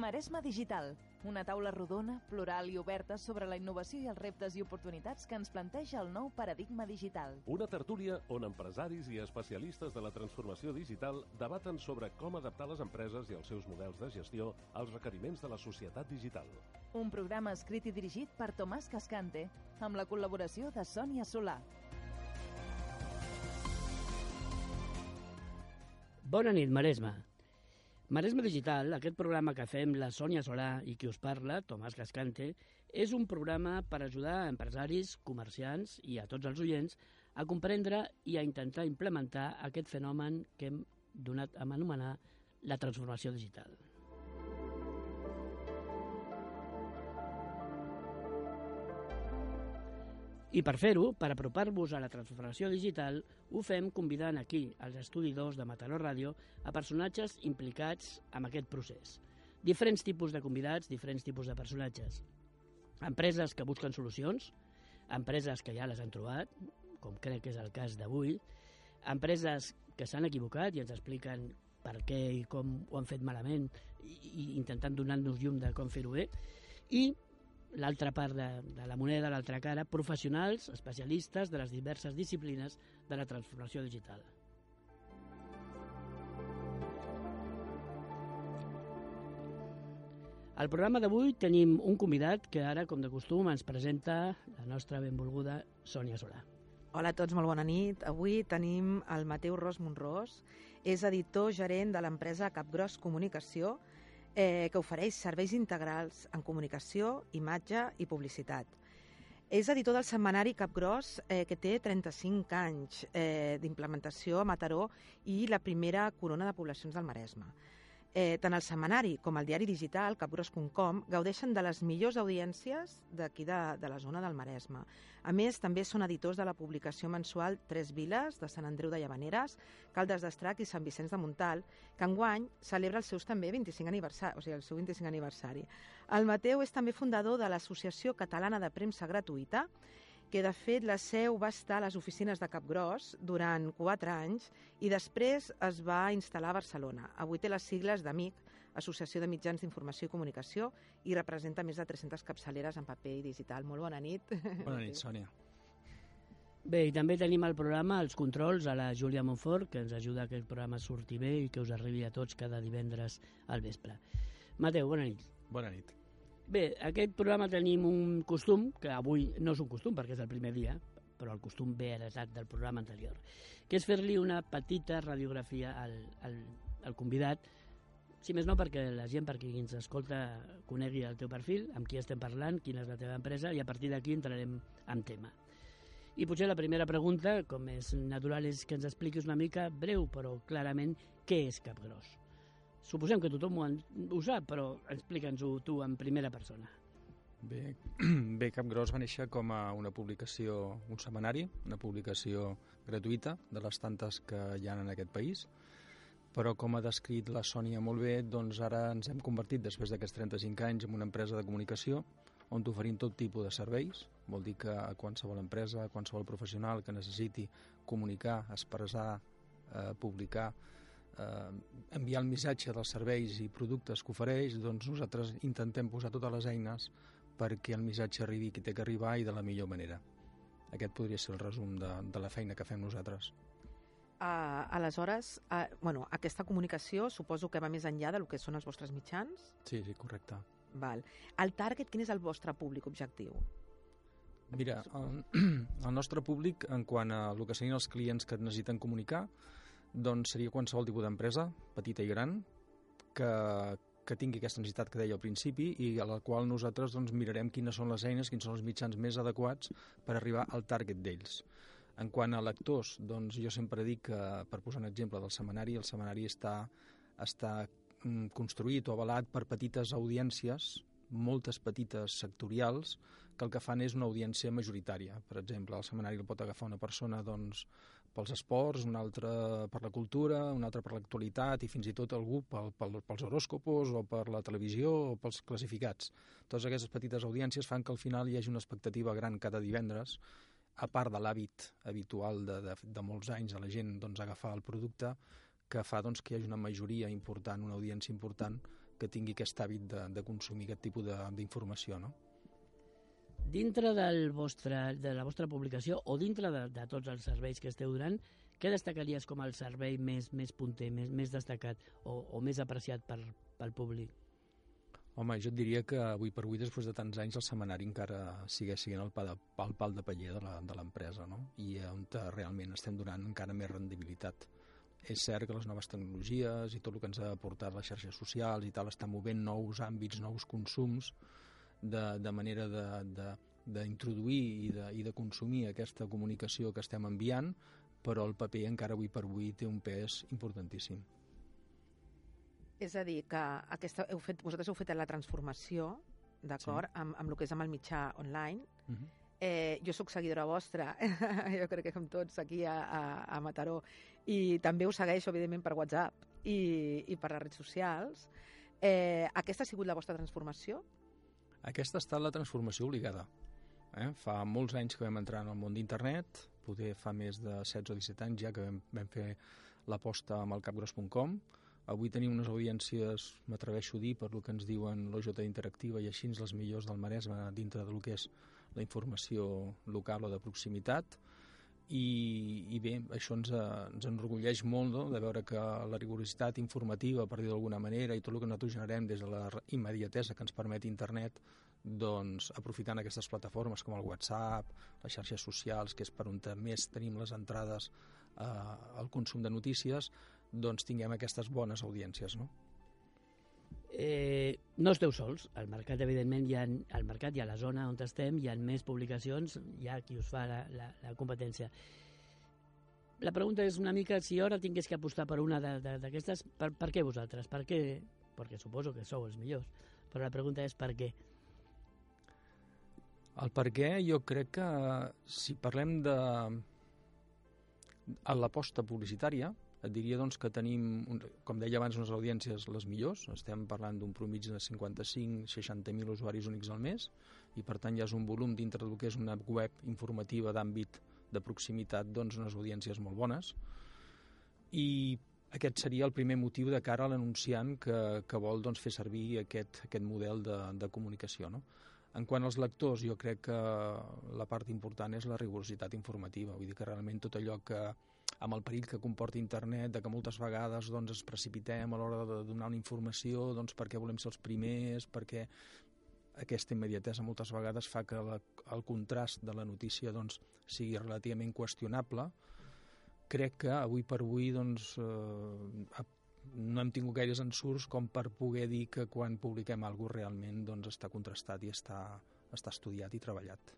Maresma Digital, una taula rodona, plural i oberta sobre la innovació i els reptes i oportunitats que ens planteja el nou paradigma digital. Una tertúlia on empresaris i especialistes de la transformació digital debaten sobre com adaptar les empreses i els seus models de gestió als requeriments de la societat digital. Un programa escrit i dirigit per Tomàs Cascante, amb la col·laboració de Sònia Solà. Bona nit, Maresma. Maresme Digital, aquest programa que fem la Sònia Solà i qui us parla, Tomàs Cascante, és un programa per ajudar a empresaris, comerciants i a tots els oients a comprendre i a intentar implementar aquest fenomen que hem donat a anomenar la transformació digital. I per fer-ho, per apropar-vos a la transformació digital, ho fem convidant aquí, als Estudi 2 de Mataró Ràdio, a personatges implicats en aquest procés. Diferents tipus de convidats, diferents tipus de personatges. Empreses que busquen solucions, empreses que ja les han trobat, com crec que és el cas d'avui, empreses que s'han equivocat i ens expliquen per què i com ho han fet malament i intentant donar-nos llum de com fer-ho bé, i l'altra part de, de la moneda, l'altra cara, professionals, especialistes de les diverses disciplines de la transformació digital. Al programa d'avui tenim un convidat que ara, com de costum, ens presenta la nostra benvolguda Sònia Solà. Hola a tots, molt bona nit. Avui tenim el Mateu Ros Monrós, és editor gerent de l'empresa Capgros Comunicació, eh, que ofereix serveis integrals en comunicació, imatge i publicitat. És editor del setmanari Capgros, eh, que té 35 anys eh, d'implementació a Mataró i la primera corona de poblacions del Maresme. Eh, tant el setmanari com el diari digital, capgros.com, gaudeixen de les millors audiències d'aquí de, de la zona del Maresme. A més, també són editors de la publicació mensual Tres Viles, de Sant Andreu de Llavaneres, Caldes d'Estrac i Sant Vicenç de Montal, que enguany celebra els seus també 25 aniversari, o sigui, el seu 25 aniversari. El Mateu és també fundador de l'Associació Catalana de Premsa Gratuïta que de fet la seu va estar a les oficines de Capgròs durant quatre anys i després es va instal·lar a Barcelona. Avui té les sigles d'AMIC, Associació de Mitjans d'Informació i Comunicació, i representa més de 300 capçaleres en paper i digital. Molt bona nit. Bona nit, Sònia. Bé, i també tenim al programa els controls a la Júlia Monfort, que ens ajuda a que el programa surti bé i que us arribi a tots cada divendres al vespre. Mateu, bona nit. Bona nit. Bé, aquest programa tenim un costum, que avui no és un costum perquè és el primer dia, però el costum ve heretat del programa anterior, que és fer-li una petita radiografia al, al, al convidat, si més no perquè la gent, perquè qui ens escolta, conegui el teu perfil, amb qui estem parlant, quina és la teva empresa, i a partir d'aquí entrarem en tema. I potser la primera pregunta, com és natural, és que ens expliquis una mica, breu però clarament, què és Capgròs? Suposem que tothom ho, ho sap, però explica'ns-ho tu en primera persona. Bé, bé, Capgròs va néixer com a una publicació, un setmanari, una publicació gratuïta de les tantes que hi ha en aquest país, però com ha descrit la Sònia molt bé, doncs ara ens hem convertit, després d'aquests 35 anys, en una empresa de comunicació on t'oferim tot tipus de serveis. Vol dir que a qualsevol empresa, a qualsevol professional que necessiti comunicar, expressar, eh, publicar, eh, enviar el missatge dels serveis i productes que ofereix, doncs nosaltres intentem posar totes les eines perquè el missatge arribi qui té que arribar i de la millor manera. Aquest podria ser el resum de, de la feina que fem nosaltres. Uh, aleshores, uh, bueno, aquesta comunicació suposo que va més enllà del que són els vostres mitjans? Sí, sí, correcte. Val. El target, quin és el vostre públic objectiu? Mira, el, el nostre públic, en quant a el que serien els clients que necessiten comunicar, doncs seria qualsevol tipus d'empresa, petita i gran, que, que tingui aquesta necessitat que deia al principi i a la qual nosaltres doncs, mirarem quines són les eines, quins són els mitjans més adequats per arribar al target d'ells. En quant a lectors, doncs jo sempre dic que, per posar un exemple del setmanari, el setmanari està, està mm, construït o avalat per petites audiències moltes petites sectorials que el que fan és una audiència majoritària. Per exemple, el setmanari el pot agafar una persona doncs, pels esports, una altra per la cultura, una altra per l'actualitat i fins i tot algú pel, pel, pels horòscopos o per la televisió o pels classificats. Totes aquestes petites audiències fan que al final hi hagi una expectativa gran cada divendres a part de l'hàbit habitual de, de, de molts anys de la gent doncs, agafar el producte, que fa doncs, que hi hagi una majoria important, una audiència important que tingui aquest hàbit de, de consumir aquest tipus d'informació, no? Dintre del vostre, de la vostra publicació o dintre de, de tots els serveis que esteu donant, què destacaries com el servei més, més punter, més, més destacat o, o més apreciat per, pel públic? Home, jo et diria que avui per avui, després de tants anys, el setmanari encara sigue sent el, pa de, el pal de paller de l'empresa, no? I on realment estem donant encara més rendibilitat. És cert que les noves tecnologies i tot el que ens ha aportat les xarxes socials i tal està movent nous àmbits, nous consums, de, de manera d'introduir i, de, i de consumir aquesta comunicació que estem enviant, però el paper encara avui per avui té un pes importantíssim. És a dir, que aquesta, heu fet, vosaltres heu fet la transformació, d'acord, sí. amb, amb el que és amb el mitjà online. Uh mhm. -huh. eh, jo sóc seguidora vostra, jo crec que com tots aquí a, a, a Mataró, i també us segueixo, evidentment, per WhatsApp i, i per les redes socials. Eh, aquesta ha sigut la vostra transformació? Aquesta ha estat la transformació obligada. Eh? Fa molts anys que vam entrar en el món d'internet, poder fa més de 16 o 17 anys ja que vam, vam fer l'aposta amb el capgros.com, Avui tenim unes audiències, m'atreveixo a dir, per lo que ens diuen l'OJ Interactiva i així les millors del Maresme dintre del que és la informació local o de proximitat. I, i bé, això ens, ens enorgulleix molt no? de veure que la rigorositat informativa, per dir d'alguna manera, i tot el que nosaltres generem des de la immediatesa que ens permet internet, doncs, aprofitant aquestes plataformes com el WhatsApp, les xarxes socials, que és per on més tenim les entrades eh, al consum de notícies, doncs tinguem aquestes bones audiències, no? Eh, no esteu sols. Al mercat, evidentment, hi ha, al mercat i a la zona on estem hi ha més publicacions, hi ha qui us fa la, la, la competència. La pregunta és una mica si ara tingués que apostar per una d'aquestes, per, per què vosaltres? Per què? Perquè suposo que sou els millors, però la pregunta és per què? El per què jo crec que si parlem de l'aposta publicitària, et diria doncs, que tenim, com deia abans, unes audiències les millors. Estem parlant d'un promig de 55-60.000 usuaris únics al mes i per tant ja és un volum dintre del que és una web informativa d'àmbit de proximitat, doncs unes audiències molt bones. I aquest seria el primer motiu de cara a l'anunciant que, que vol doncs, fer servir aquest, aquest model de, de comunicació. No? En quant als lectors, jo crec que la part important és la rigorositat informativa, vull dir que realment tot allò que amb el perill que comporta internet, de que moltes vegades doncs, es precipitem a l'hora de donar una informació doncs, perquè volem ser els primers, perquè aquesta immediatesa moltes vegades fa que la, el contrast de la notícia doncs, sigui relativament qüestionable. Crec que avui per avui doncs, eh, no hem tingut gaires ensurts com per poder dir que quan publiquem alguna realment doncs, està contrastat i està, està estudiat i treballat.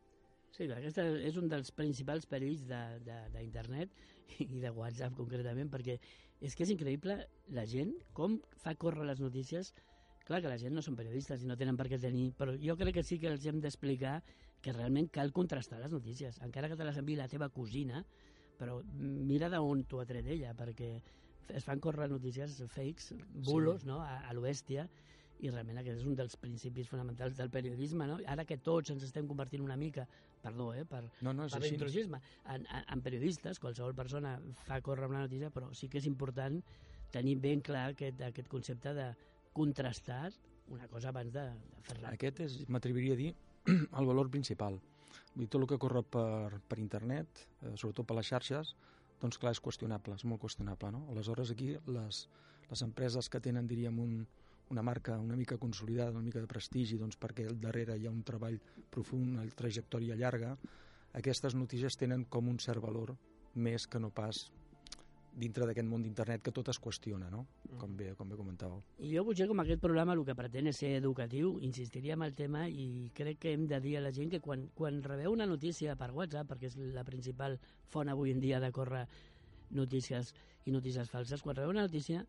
Sí, aquest és un dels principals perills d'internet i de WhatsApp concretament, perquè és que és increïble la gent, com fa córrer les notícies. Clar que la gent no són periodistes i no tenen per què tenir, però jo crec que sí que els hem d'explicar que realment cal contrastar les notícies, encara que te les enviï la teva cosina, però mira d'on t'ho ha tret ella, perquè es fan córrer notícies fakes, bulos, sí. no?, a, a l'oestia, i realment aquest és un dels principis fonamentals del periodisme, no? Ara que tots ens estem convertint una mica, perdó, eh, per, no, no, per l'intrusisme, en, en, en periodistes, qualsevol persona fa córrer una notícia, però sí que és important tenir ben clar aquest, aquest concepte de contrastar una cosa abans de, de fer-la. Aquest és, m'atreviria a dir, el valor principal. Vull dir, tot el que corre per, per internet, eh, sobretot per les xarxes, doncs clar, és qüestionable, és molt qüestionable, no? Aleshores aquí les, les empreses que tenen, diríem, un, una marca una mica consolidada, una mica de prestigi, doncs perquè al darrere hi ha un treball profund, una trajectòria llarga, aquestes notícies tenen com un cert valor més que no pas dintre d'aquest món d'internet que tot es qüestiona, no? Mm. Com bé, com bé comentàveu. I jo potser com aquest programa el que pretén és ser educatiu, insistiria en el tema i crec que hem de dir a la gent que quan, quan rebeu una notícia per WhatsApp, perquè és la principal font avui en dia de córrer notícies i notícies falses, quan rebeu una notícia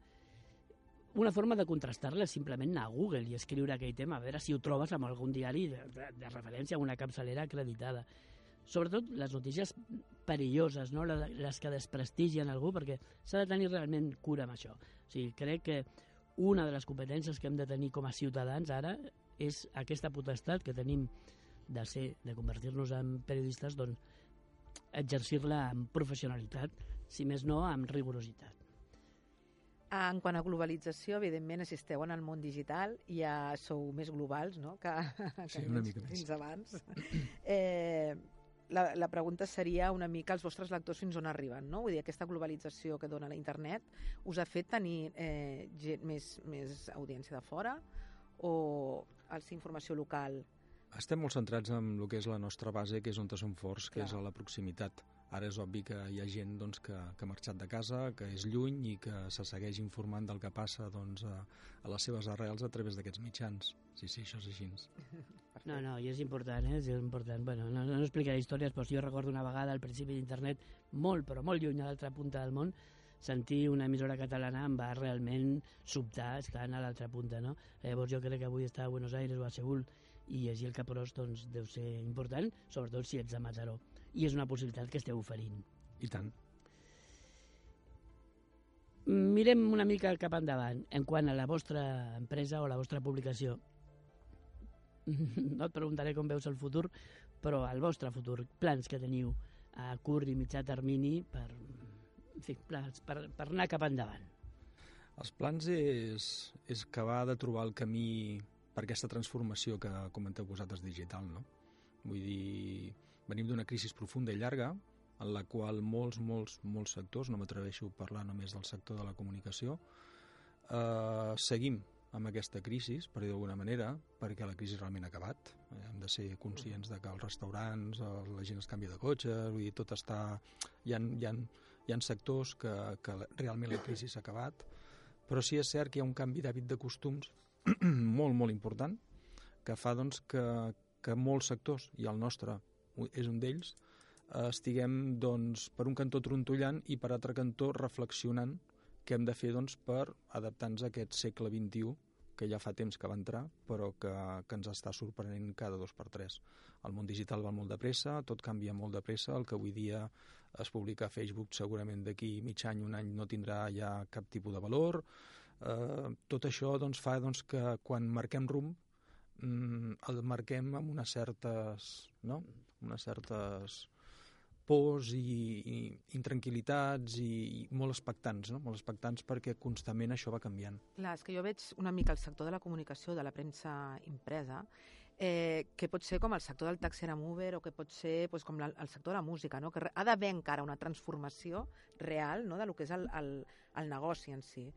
una forma de contrastar-la és simplement anar a Google i escriure aquell tema, a veure si ho trobes amb algun diari de, de, de referència a una capçalera acreditada. Sobretot les notícies perilloses, no? les que desprestigien algú, perquè s'ha de tenir realment cura amb això. O sigui, crec que una de les competències que hem de tenir com a ciutadans ara és aquesta potestat que tenim de ser, de convertir-nos en periodistes, doncs exercir-la amb professionalitat, si més no amb rigorositat. En quant a globalització, evidentment, si esteu en el món digital, ja sou més globals no? que, que Sí, una mica més. fins abans. Eh, la, la pregunta seria una mica els vostres lectors fins on arriben, no? Vull dir, aquesta globalització que dona la internet us ha fet tenir eh, gent, més, més audiència de fora o els informació local? Estem molt centrats en el que és la nostra base, que és on som forts, que Clar. és a la proximitat. Ara és obvi que hi ha gent doncs, que, que ha marxat de casa, que és lluny i que se segueix informant del que passa doncs, a, a les seves arrels a través d'aquests mitjans. Sí, sí, això és així. No, no, i és important, eh? és important. Bueno, no, no explicaré històries, però jo recordo una vegada al principi d'internet, molt, però molt lluny a l'altra punta del món, sentir una emissora catalana em va realment sobtar estant a l'altra punta, no? Llavors jo crec que avui estar a Buenos Aires o a Seul i llegir el Caprós doncs, deu ser important, sobretot si ets de Mataró. I és una possibilitat que esteu oferint. I tant. Mirem una mica cap endavant en quant a la vostra empresa o la vostra publicació. No et preguntaré com veus el futur, però el vostre futur, plans que teniu a curt i mitjà termini per, en fi, plans per, per anar cap endavant. Els plans és, és acabar de trobar el camí per aquesta transformació que comenteu vosaltres digital, no? Vull dir, venim d'una crisi profunda i llarga, en la qual molts, molts, molts sectors, no m'atreveixo a parlar només del sector de la comunicació, eh, seguim amb aquesta crisi, per dir d'alguna manera, perquè la crisi realment ha acabat. Eh, Hem de ser conscients de que els restaurants, la gent es canvia de cotxe, vull dir, tot està... Hi ha, hi ha, hi ha sectors que, que realment la crisi s'ha acabat, però sí és cert que hi ha un canvi d'hàbit de costums molt, molt important, que fa doncs, que, que molts sectors, i el nostre és un d'ells, eh, estiguem doncs, per un cantó trontollant i per altre cantó reflexionant què hem de fer doncs, per adaptar-nos a aquest segle XXI que ja fa temps que va entrar, però que, que ens està sorprenent cada dos per tres. El món digital va molt de pressa, tot canvia molt de pressa, el que avui dia es publica a Facebook segurament d'aquí mig any, un any no tindrà ja cap tipus de valor. Eh, tot això doncs, fa doncs, que quan marquem rumb mm, el marquem amb unes certes, no? Unes certes pors i, i intranquil·litats i, i molt expectants, no? molt expectants perquè constantment això va canviant. Clar, és que jo veig una mica el sector de la comunicació, de la premsa impresa, eh, que pot ser com el sector del taxi amb Uber o que pot ser pues, com la, el sector de la música, no? que ha d'haver encara una transformació real no? de lo que és el, el, el negoci en si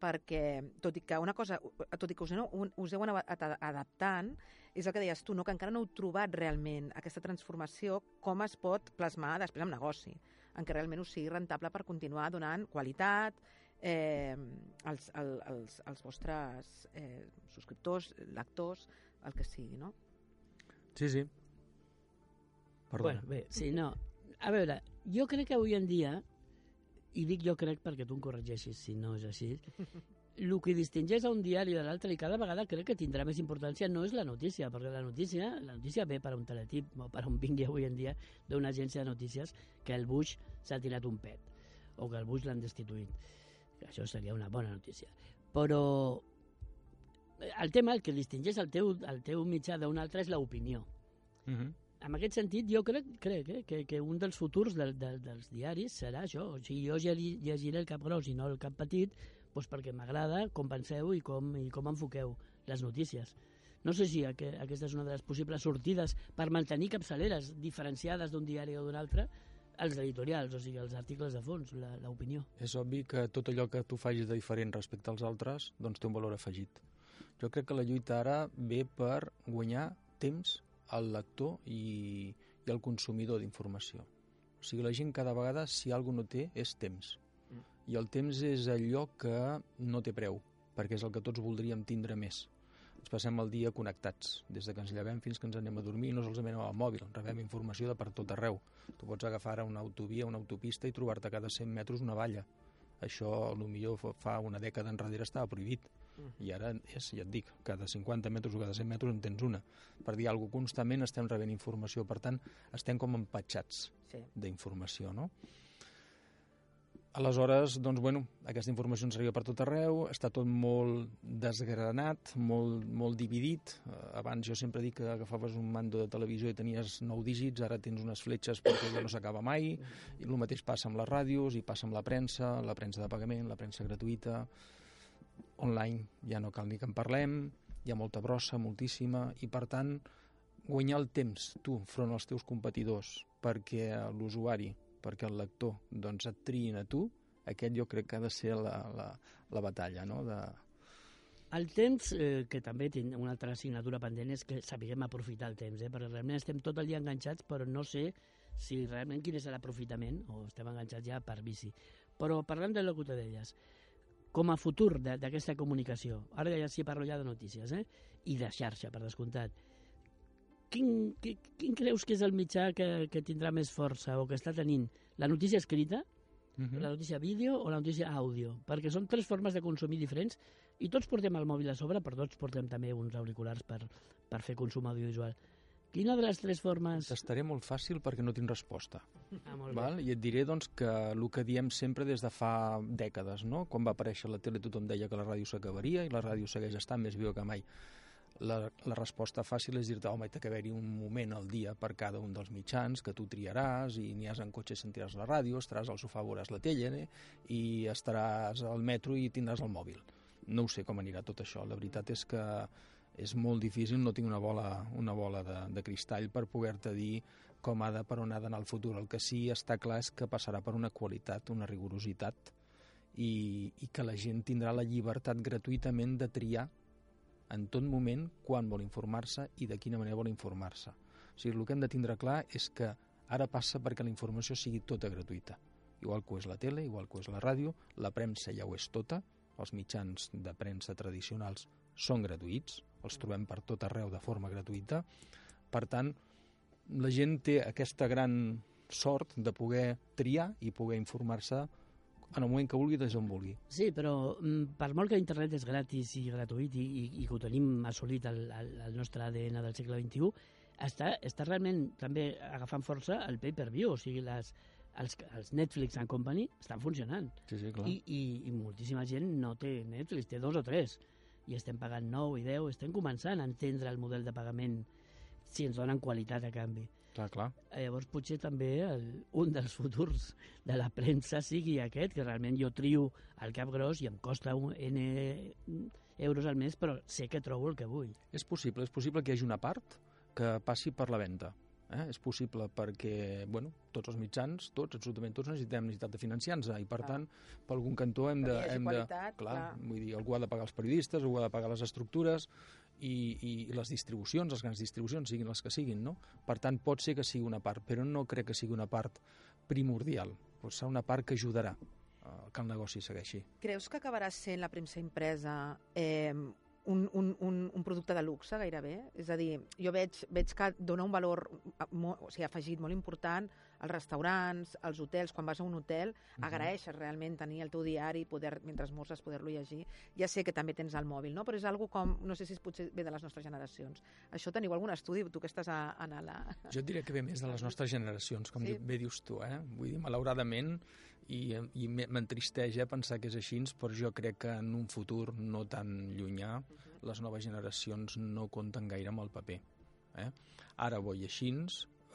perquè tot i que una cosa, tot i que us heu, us heu anat ad- adaptant, és el que deies tu, no? que encara no heu trobat realment aquesta transformació, com es pot plasmar després en negoci, en què realment us sigui rentable per continuar donant qualitat, eh, als, al, als, als vostres eh, subscriptors, lectors, el que sigui, no? Sí, sí. Perdó. Bueno, bé, sí, no. A veure, jo crec que avui en dia, i dic jo crec perquè tu em corregeixis si no és així, el que distingeix a un diari de l'altre i cada vegada crec que tindrà més importància no és la notícia, perquè la notícia, la notícia ve per un teletip o per un vingui avui en dia d'una agència de notícies que el Bush s'ha tirat un pet o que el Bush l'han destituït. Això seria una bona notícia. Però eh, el tema, el que distingeix el teu, el teu mitjà d'un altre és l'opinió Uh -huh. En aquest sentit, jo crec, crec eh, que, que un dels futurs del, del, dels diaris serà això. O sigui, jo llegiré, llegiré el cap gros i no el cap petit doncs perquè m'agrada com penseu i com, i com enfoqueu les notícies. No sé si aqu aquesta és una de les possibles sortides per mantenir capçaleres diferenciades d'un diari o d'un altre, els editorials, o sigui, els articles de fons, l'opinió. És obvi que tot allò que tu facis de diferent respecte als altres doncs té un valor afegit. Jo crec que la lluita ara ve per guanyar temps al lector i, i al consumidor d'informació. O sigui, la gent cada vegada, si alguna no té, és temps. I el temps és allò que no té preu, perquè és el que tots voldríem tindre més. Ens passem el dia connectats, des de que ens llevem fins que ens anem a dormir, no solament amb el mòbil, rebem informació de per tot arreu. Tu pots agafar ara una autovia, una autopista i trobar-te cada 100 metres una valla. Això, a lo millor fa una dècada enrere estava prohibit. I ara és, ja et dic, cada 50 metres o cada 100 metres en tens una. Per dir alguna cosa, constantment estem rebent informació, per tant, estem com empatxats Sí. d'informació, no? Aleshores, doncs, bueno, aquesta informació ens arriba per tot arreu, està tot molt desgranat, molt, molt dividit. Eh, abans jo sempre dic que agafaves un mando de televisió i tenies nou dígits, ara tens unes fletxes perquè ja no s'acaba mai, i el mateix passa amb les ràdios, i passa amb la premsa, la premsa de pagament, la premsa gratuïta, online ja no cal ni que en parlem, hi ha molta brossa, moltíssima, i per tant, guanyar el temps, tu, front als teus competidors, perquè l'usuari perquè el lector doncs, et triïn a tu, aquest jo crec que ha de ser la, la, la batalla, no?, de... El temps, eh, que també tinc una altra assignatura pendent, és que sapiguem aprofitar el temps, eh? perquè realment estem tot el dia enganxats, però no sé si realment quin és l'aprofitament, o estem enganxats ja per bici. Però parlant del que tu deies, com a futur d'aquesta comunicació, ara ja sí parlo ja de notícies, eh? i de xarxa, per descomptat, quin, quin, quin creus que és el mitjà que, que tindrà més força o que està tenint? La notícia escrita, uh -huh. la notícia vídeo o la notícia àudio? Perquè són tres formes de consumir diferents i tots portem el mòbil a sobre, però tots portem també uns auriculars per, per fer consum audiovisual. Quina de les tres formes... T'estaré molt fàcil perquè no tinc resposta. Ah, molt Val? I et diré doncs, que el que diem sempre des de fa dècades, no? quan va aparèixer la tele tothom deia que la ràdio s'acabaria i la ràdio segueix estant més viva que mai la, la resposta fàcil és dir-te, home, té que haver-hi un moment al dia per cada un dels mitjans que tu triaràs i n'hi has en cotxe i sentiràs la ràdio, estaràs al sofà, veuràs la tele eh? i estaràs al metro i tindràs el mòbil. No ho sé com anirà tot això. La veritat és que és molt difícil, no tinc una bola, una bola de, de cristall per poder-te dir com ha de, per on ha d'anar el futur. El que sí està clar és que passarà per una qualitat, una rigorositat i, i que la gent tindrà la llibertat gratuïtament de triar en tot moment quan vol informar-se i de quina manera vol informar-se. O sigui, el que hem de tindre clar és que ara passa perquè la informació sigui tota gratuïta. Igual que ho és la tele, igual que ho és la ràdio, la premsa ja ho és tota, els mitjans de premsa tradicionals són gratuïts, els trobem per tot arreu de forma gratuïta. Per tant, la gent té aquesta gran sort de poder triar i poder informar-se en el moment que vulgui, des on vulgui. Sí, però mm, per molt que internet és gratis i gratuït i, i, i que ho tenim assolit al, al, al nostre ADN del segle XXI, està, està realment també agafant força el pay-per-view, o sigui, les, els, els Netflix and Company estan funcionant. Sí, sí, clar. I, i, I moltíssima gent no té Netflix, té dos o tres, i estem pagant 9 i 10, estem començant a entendre el model de pagament si ens donen qualitat a canvi. Clar, clar. Eh, llavors potser també el, un dels futurs de la premsa sigui aquest, que realment jo trio el cap gros i em costa un N euros al mes, però sé que trobo el que vull. És possible, és possible que hi hagi una part que passi per la venda. Eh? És possible perquè bueno, tots els mitjans, tots, absolutament tots, necessitem necessitat de financiar-nos i per clar. tant, per algun cantó hem de... Hem qualitat, de clar, clar. Vull dir, algú ha de pagar els periodistes, algú ha de pagar les estructures i, i les distribucions, les grans distribucions, siguin les que siguin, no? Per tant, pot ser que sigui una part, però no crec que sigui una part primordial. Pot ser una part que ajudarà eh, que el negoci segueixi. Creus que acabarà sent la premsa impresa eh, un, un, un, un producte de luxe gairebé? És a dir, jo veig, veig que dona un valor molt, o sigui, afegit molt important als restaurants, als hotels, quan vas a un hotel, uh -huh. agraeixes realment tenir el teu diari, poder, mentre esmorzes, poder-lo llegir. Ja sé que també tens el mòbil, no? però és algo com, no sé si és potser ve de les nostres generacions. Això teniu algun estudi, tu que estàs a, a la... Jo diré que ve més de les nostres generacions, com Sí. bé dius tu, eh? Vull dir, malauradament, i, i me- m'entristeix eh, pensar que és així, però jo crec que en un futur no tan llunyà les noves generacions no compten gaire amb el paper. Eh? Ara bo i així,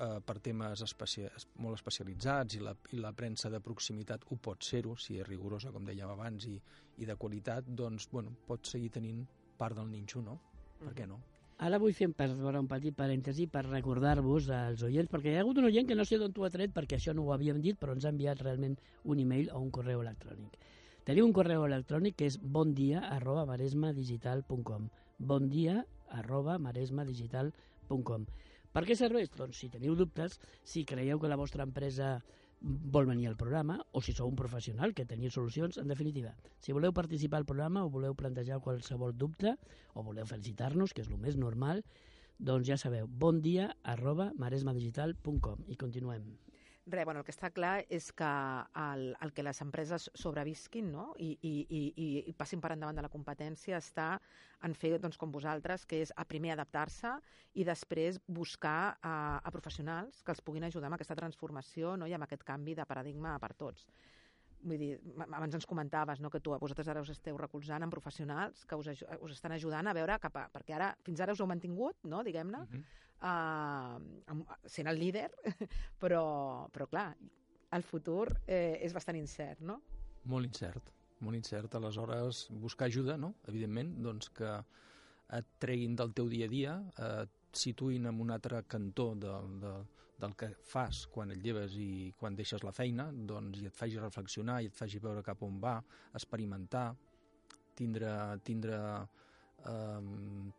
eh, per temes especia molt especialitzats i la, i la premsa de proximitat ho pot ser-ho, si és rigorosa, com dèiem abans, i, i de qualitat, doncs, bueno, pot seguir tenint part del ninxo, no? Per què no? Ara vull fer per veure un petit parèntesi per recordar-vos als oients, perquè hi ha hagut un oient que no sé d'on t'ho ha tret, perquè això no ho havíem dit, però ens ha enviat realment un e-mail o un correu electrònic. Teniu un correu electrònic que és bondia arroba maresmadigital.com bondia arroba maresmadigital.com Per què serveix? Doncs si teniu dubtes, si creieu que la vostra empresa vol venir al programa, o si sou un professional que teniu solucions, en definitiva. Si voleu participar al programa o voleu plantejar qualsevol dubte, o voleu felicitar-nos, que és el més normal, doncs ja sabeu, bon dia arroba maresmadigital.com i continuem. Re, bueno, el que està clar és que el, el que les empreses sobrevisquin no? I, i, i, i- passin per endavant de la competència està en fer, doncs, com vosaltres, que és a primer adaptar-se i després buscar a, a professionals que els puguin ajudar amb aquesta transformació no? i amb aquest canvi de paradigma per tots. vull dir, abans ens comentaves no, que tu, vosaltres ara us esteu recolzant amb professionals que us, us estan ajudant a veure cap a... Perquè ara, fins ara us heu mantingut, no, diguem-ne, Uh -huh. Amb, sent el líder, però, però clar, el futur eh, és bastant incert, no? Molt incert, molt incert. Aleshores, buscar ajuda, no? evidentment, doncs que et treguin del teu dia a dia, et situïn en un altre cantó del, del, del que fas quan et lleves i quan deixes la feina, doncs i et faci reflexionar i et faci veure cap on va, experimentar, tindre, tindre eh,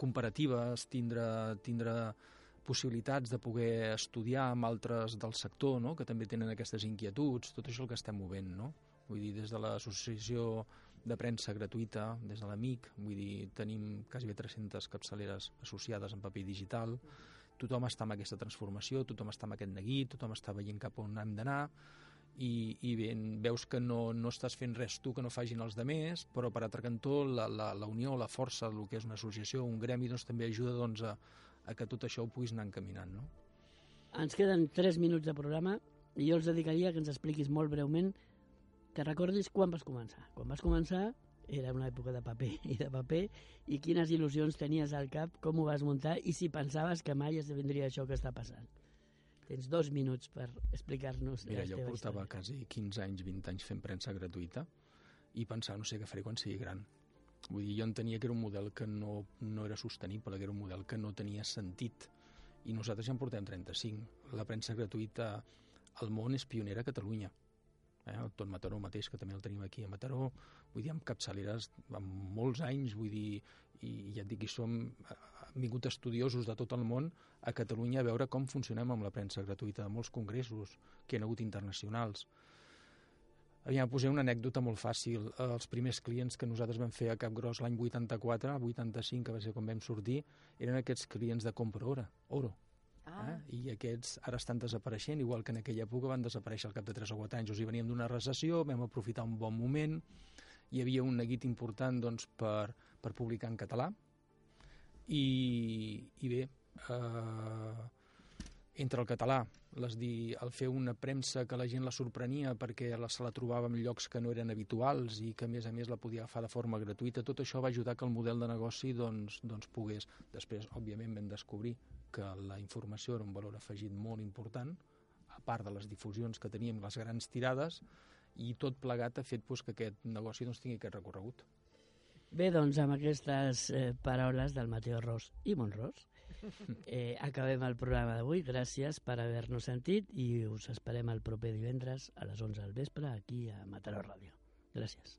comparatives, tindre, tindre possibilitats de poder estudiar amb altres del sector, no? que també tenen aquestes inquietuds, tot això el que estem movent, no? Vull dir, des de l'associació de premsa gratuïta, des de l'AMIC, vull dir, tenim quasi bé 300 capçaleres associades en paper digital, tothom està amb aquesta transformació, tothom està amb aquest neguit, tothom està veient cap on hem d'anar, i, i bé, veus que no, no estàs fent res tu que no fagin els demés, però per altre cantó la, la, la unió, la força, el que és una associació, un gremi, doncs també ajuda doncs, a, a que tot això ho puguis anar encaminant. No? Ens queden 3 minuts de programa i jo els dedicaria que ens expliquis molt breument que recordis quan vas començar. Quan vas començar era una època de paper i de paper i quines il·lusions tenies al cap, com ho vas muntar i si pensaves que mai esdevindria això que està passant. Tens dos minuts per explicar-nos Mira, jo portava història. quasi 15 anys, 20 anys fent premsa gratuïta i pensava, no sé què faré quan sigui gran. Vull dir, jo entenia que era un model que no, no era sostenible, que era un model que no tenia sentit. I nosaltres ja en portem 35. La premsa gratuïta al món és pionera a Catalunya. Eh? El Tot Mataró mateix, que també el tenim aquí a Mataró, vull dir, amb capçaleres amb molts anys, vull dir, i ja et dic, hi som, han vingut estudiosos de tot el món a Catalunya a veure com funcionem amb la premsa gratuïta de molts congressos que hi ha hagut internacionals. Aviam, posaré una anècdota molt fàcil. Els primers clients que nosaltres vam fer a Capgròs l'any 84, 85, que va ser quan vam sortir, eren aquests clients de compra oro. oro Ah, eh? I aquests ara estan desapareixent, igual que en aquella època van desaparèixer al cap de 3 o 4 anys. O sigui, veníem d'una recessió, vam aprofitar un bon moment, hi havia un neguit important doncs, per, per publicar en català, i, i bé, eh, entre el català, les dir, el fer una premsa que la gent la sorprenia perquè la, se la trobava en llocs que no eren habituals i que a més a més la podia agafar de forma gratuïta, tot això va ajudar que el model de negoci doncs, doncs pogués. Després, òbviament, vam descobrir que la informació era un valor afegit molt important, a part de les difusions que teníem, les grans tirades, i tot plegat ha fet doncs, que aquest negoci doncs, tingui aquest recorregut. Bé, doncs amb aquestes eh, paraules del Mateo Ros i Monros eh, acabem el programa d'avui. Gràcies per haver-nos sentit i us esperem el proper divendres a les 11 del vespre aquí a Mataró Ràdio. Gràcies.